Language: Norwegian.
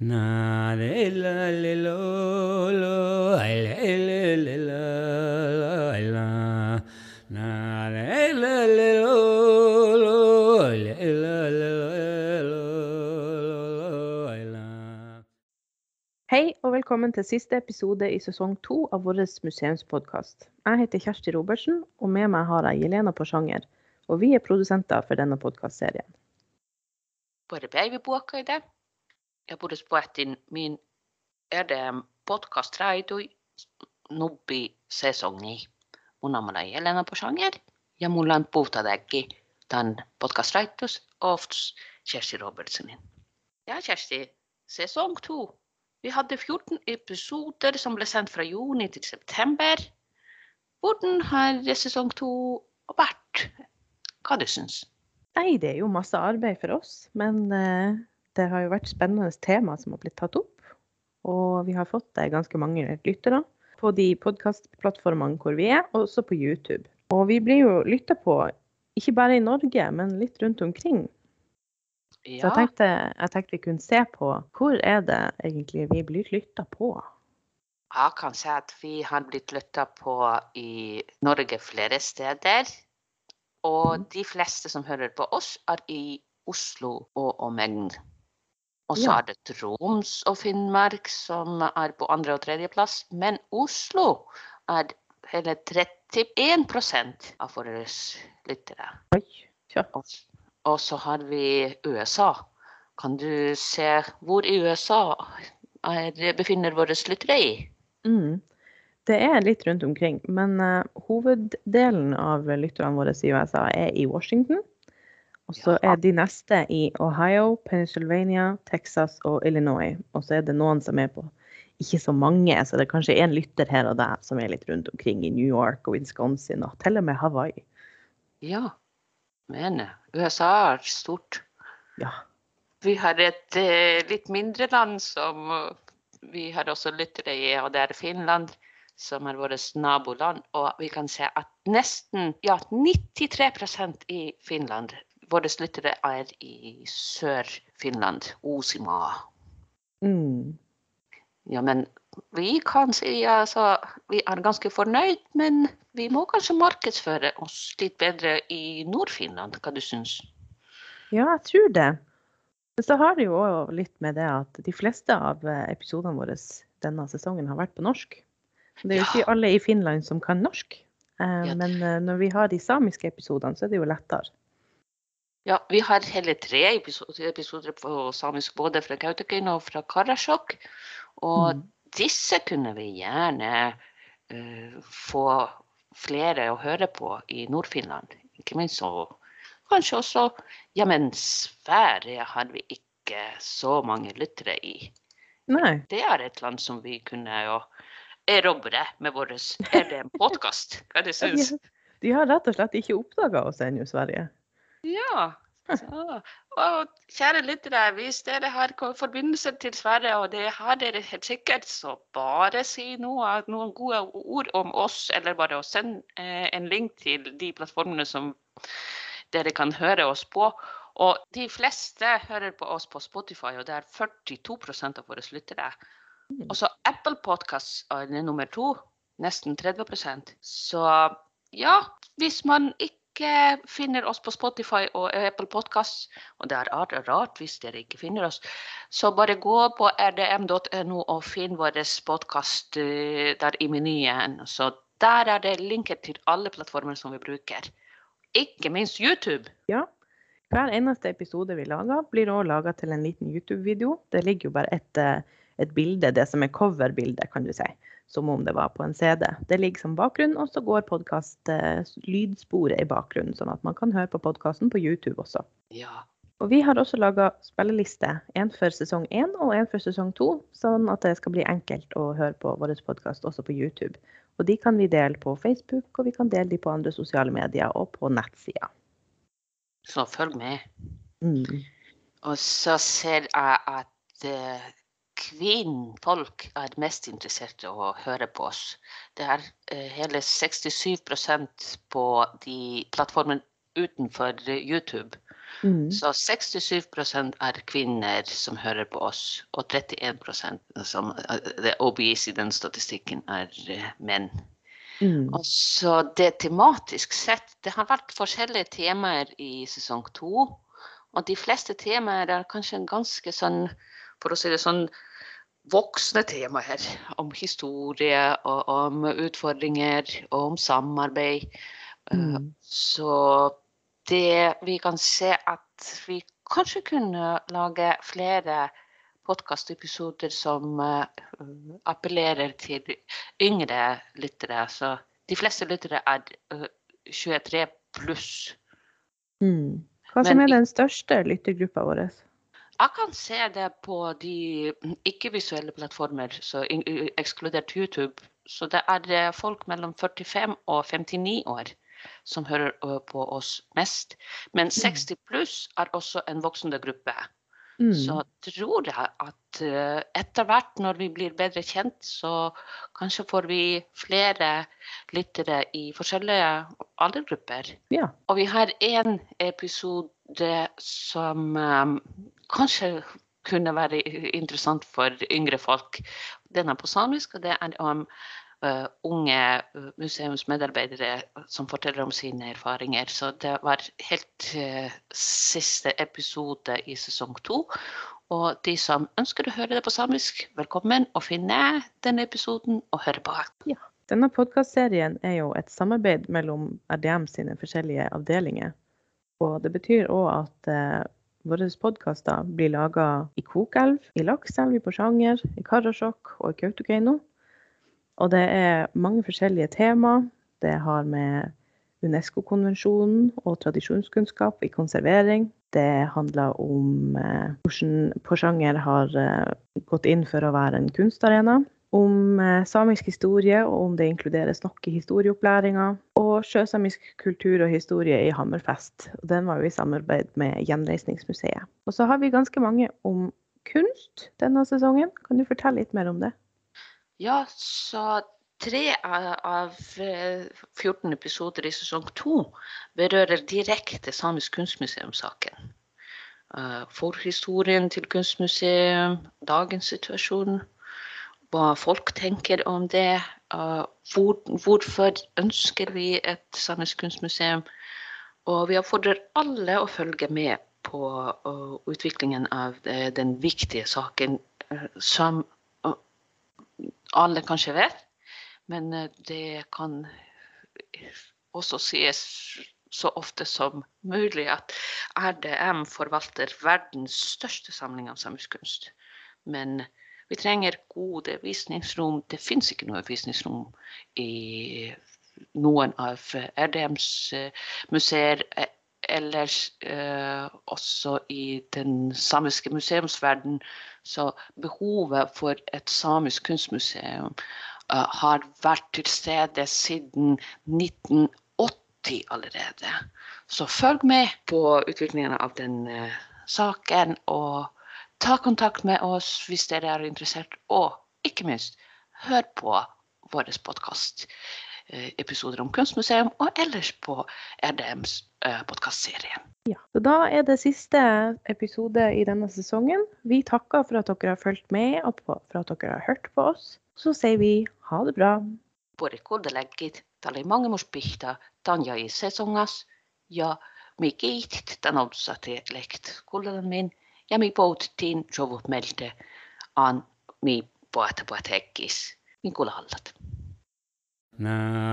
Na le la le lo lo ai le le le la Hei og velkommen til siste episode i sesong to av vår museumspodkast. Jeg heter Kjersti Robertsen, og med meg har jeg Jelena Porsanger. Og vi er produsenter for denne podkastserien. Både päiväpuokkaita ja puhdispuhtiin min edem podcast raitui nubbi sesongi. Mun namana on Jelena Posanger ja mulla on puhtadäkki tämän podcast raitus ofts Kjersti Robertsonin. Ja Kjersti, säsong 2. Vi hadde 14 episoder som ble sendt fra juni til september. Hvordan har sesong 2 vært? Hva du syns? Nei, det er jo masse arbeid for oss, men eh, det har jo vært spennende tema som har blitt tatt opp. Og vi har fått eh, ganske mange lyttere på de podkastplattformene hvor vi er, og også på YouTube. Og vi blir jo lytta på, ikke bare i Norge, men litt rundt omkring. Så jeg tenkte, jeg tenkte vi kunne se på hvor er det egentlig vi blir lytta på. Jeg kan si at vi har blitt lytta på i Norge flere steder. Og de fleste som hører på oss, er i Oslo og omegn. Og så Ja. er det Troms og Finnmark som er på andre- og tredjeplass. Men Oslo er hele 31% av våre lyttere. Oi, ja. Og, så har vi USA. Kan du se hvor i USA er, befinner våre lyttere i? Mm. Det er litt rundt omkring, men uh, hoveddelen av lytterne våre i USA er i Washington. Og så er de neste i Ohio, Pennsylvania, Texas og Illinois. Og så er det noen som er på ikke så mange, så det er kanskje én lytter her og der som er litt rundt omkring i New York og Wisconsin og til og med Hawaii. Ja, men USA er stort. Ja. Vi har et eh, litt mindre land som eh, vi har også lyttere i, og det er Finland, som er vårt naboland. Og vi kan se at nesten ja, 93% i Finland, våre lyttere er i Sør-Finland, Osima. Mm. Ja, men vi kan si altså, vi er ganske fornøyd, men vi må kanskje markedsføre oss litt bedre i Nord-Finland, hva du syns? Ja, jeg tror det. Men så har det jo òg litt med det at de fleste av eh, episodene våre denne sesongen har vært på norsk. Det er jo Ja. ikke alle i Finland som kan norsk. Eh. Men eh, når vi har de samiske episodene, så er det jo lettere. Ja, vi har hele tre episoder, på samisk, både fra Kautokeino og fra Karasjok. Og Mm. disse kunne vi gjerne uh, få flere å høre på i Nord-Finland. Ikke minst og kanskje også Ja, men Sverige har vi ikke så mange lyttere i. Nei. Det er et land som vi kunne jo erobre med vår RDM-podkast. Hva du syns? De, de har rett og slett ikke oppdaga oss ennå, Sverige. Ja. Så, og kjære lyttere, hvis dere har forbindelse til Sverige, og det har dere helt sikkert, så bare si noe, noen gode ord om oss, eller bare send eh, en link til de plattformene som dere kan høre oss på. Og de fleste hører på oss på Spotify, og det er 42% av våre lyttere. Og så Apple Podcast er nummer to, nesten 30% Så ja, hvis man ikke finner oss på Spotify og Apple Podcasts, og det er rart, hvis dere ikke finner oss, så bare gå på rdm.no og finn vår podkast der i menyen. Så der er det linker til alle plattformer som vi bruker. Ikke minst YouTube. Ja. Hver eneste episode vi lager, blir òg laga til en liten YouTube-video. Det ligger jo bare et, eh, et bilde, det som er coverbildet, kan du si. Som om det var på en CD. Det ligger som bakgrunn, og så går podkast-lydsporet i bakgrunnen, sånn at man kan høre på podkasten på YouTube også. Ja. Og vi har også laga spilleliste. En for sesong én og en for sesong to. Sånn at det skal bli enkelt å høre på vår podkast også på YouTube. Og de kan vi dele på Facebook, og vi kan dele de på andre sosiale medier og på nettsida. Så følg med. Mm. Og så ser jeg at uh, kvinnfolk er mest interessert i å høre på oss. Det er eh, hele 67% på de plattformene utenfor eh, YouTube. Mm. Så 67% er kvinner som hører på oss, og 31% som det OBS i den statistikken er eh, menn. Mm. Og så det tematisk sett, det har vært forskjellige temaer i sesong to. Og de fleste temaer er kanskje ganske sånn, for å si det sånn, voksne temaer. Om historie og om utfordringer og om samarbeid. Eh, Mm. Så det vi kan se at vi kanskje kunne lage flere podkastepisoder som eh, appellerer til yngre lyttere. Så de fleste lyttere er eh, 23 pluss. Mm. Hva som er den største lyttergruppa vår? Jeg kan se det på de ikke-visuelle plattformer, ekskludert YouTube. Så det er folk mellom 45 og 59 år som hører på oss mest. Men 60 pluss er også en voksende gruppe. Mm. Så tror jeg at etter hvert når vi blir bedre kjent, så kanskje får vi flere lyttere i forskjellige aldergrupper. Ja. Og vi har en episode som kanskje kunne være interessant for yngre folk. Den er på samisk, og det er om uh, unge eh, museumsmedarbeidere som forteller om sine erfaringer. Så det var helt uh, siste episode i sesong to. Og de som ønsker å høre det på samisk, velkommen å finne denne episoden og høre på. Denne podkastserien er jo et samarbeid mellom RDM sine forskjellige avdelinger. Og det betyr òg at eh, våre podkaster blir laga i Kokelv, i Lakselv, i Porsanger, i Karasjok og i Kautokeino. Og det er mange forskjellige tema. Det har med Unesco-konvensjonen og tradisjonskunnskap i konservering. Det handler om eh, hvordan Porsanger har eh, gått inn for å være en kunstarena om eh, samisk historie, og om det inkluderes nok i historieopplæringa. Og sjøsamisk kultur og historie i Hammerfest. Den var jo i samarbeid med Gjenreisningsmuseet. Og så har vi ganske mange om kunst denne sesongen. Kan du fortelle litt mer om det? Ja, så tre av av, eh, 14 episoder i sesong to berører direkte Samisk kunstmuseum-saken. Eh, Forhistorien til kunstmuseum, dagens situasjon, hva folk tenker om det. eh, Hvor, hvorfor ønsker vi et samisk kunstmuseum? Og vi oppfordrer alle å følge med på eh, utviklingen av eh, den viktige saken som alle kanskje vet, men det kan også sies så ofte som mulig at RDM forvalter verdens største samling av samisk kunst. Men vi trenger gode visningsrom. Det fins ikke noe visningsrom i noen av RDMs eh, museer. eh, Ellers eh, også i den samiske museumsverden. Så behovet for et samisk kunstmuseum eh, har vært til stede siden 1980 allerede. Så følg med på utviklingen av den eh, saken, og ta kontakt med oss hvis dere er interessert. Og ikke minst, hør på vår podkast. Episoder om kunstmuseum, og ellers på RDMs eh, podkastserie. Ja, så Da er det siste episode i denne sesongen. Vi takker for at dere har fulgt med og for at dere har hørt på oss. Så sier vi ha det bra. Porikuldeläggit, tämä oli mangemuspihta, Tanja i sesongas, ja mi kiitit tän outsati lekt kullelan min, ja mi pouttiin sovut melte, an mi poata poat hekkis, min kulallat. Na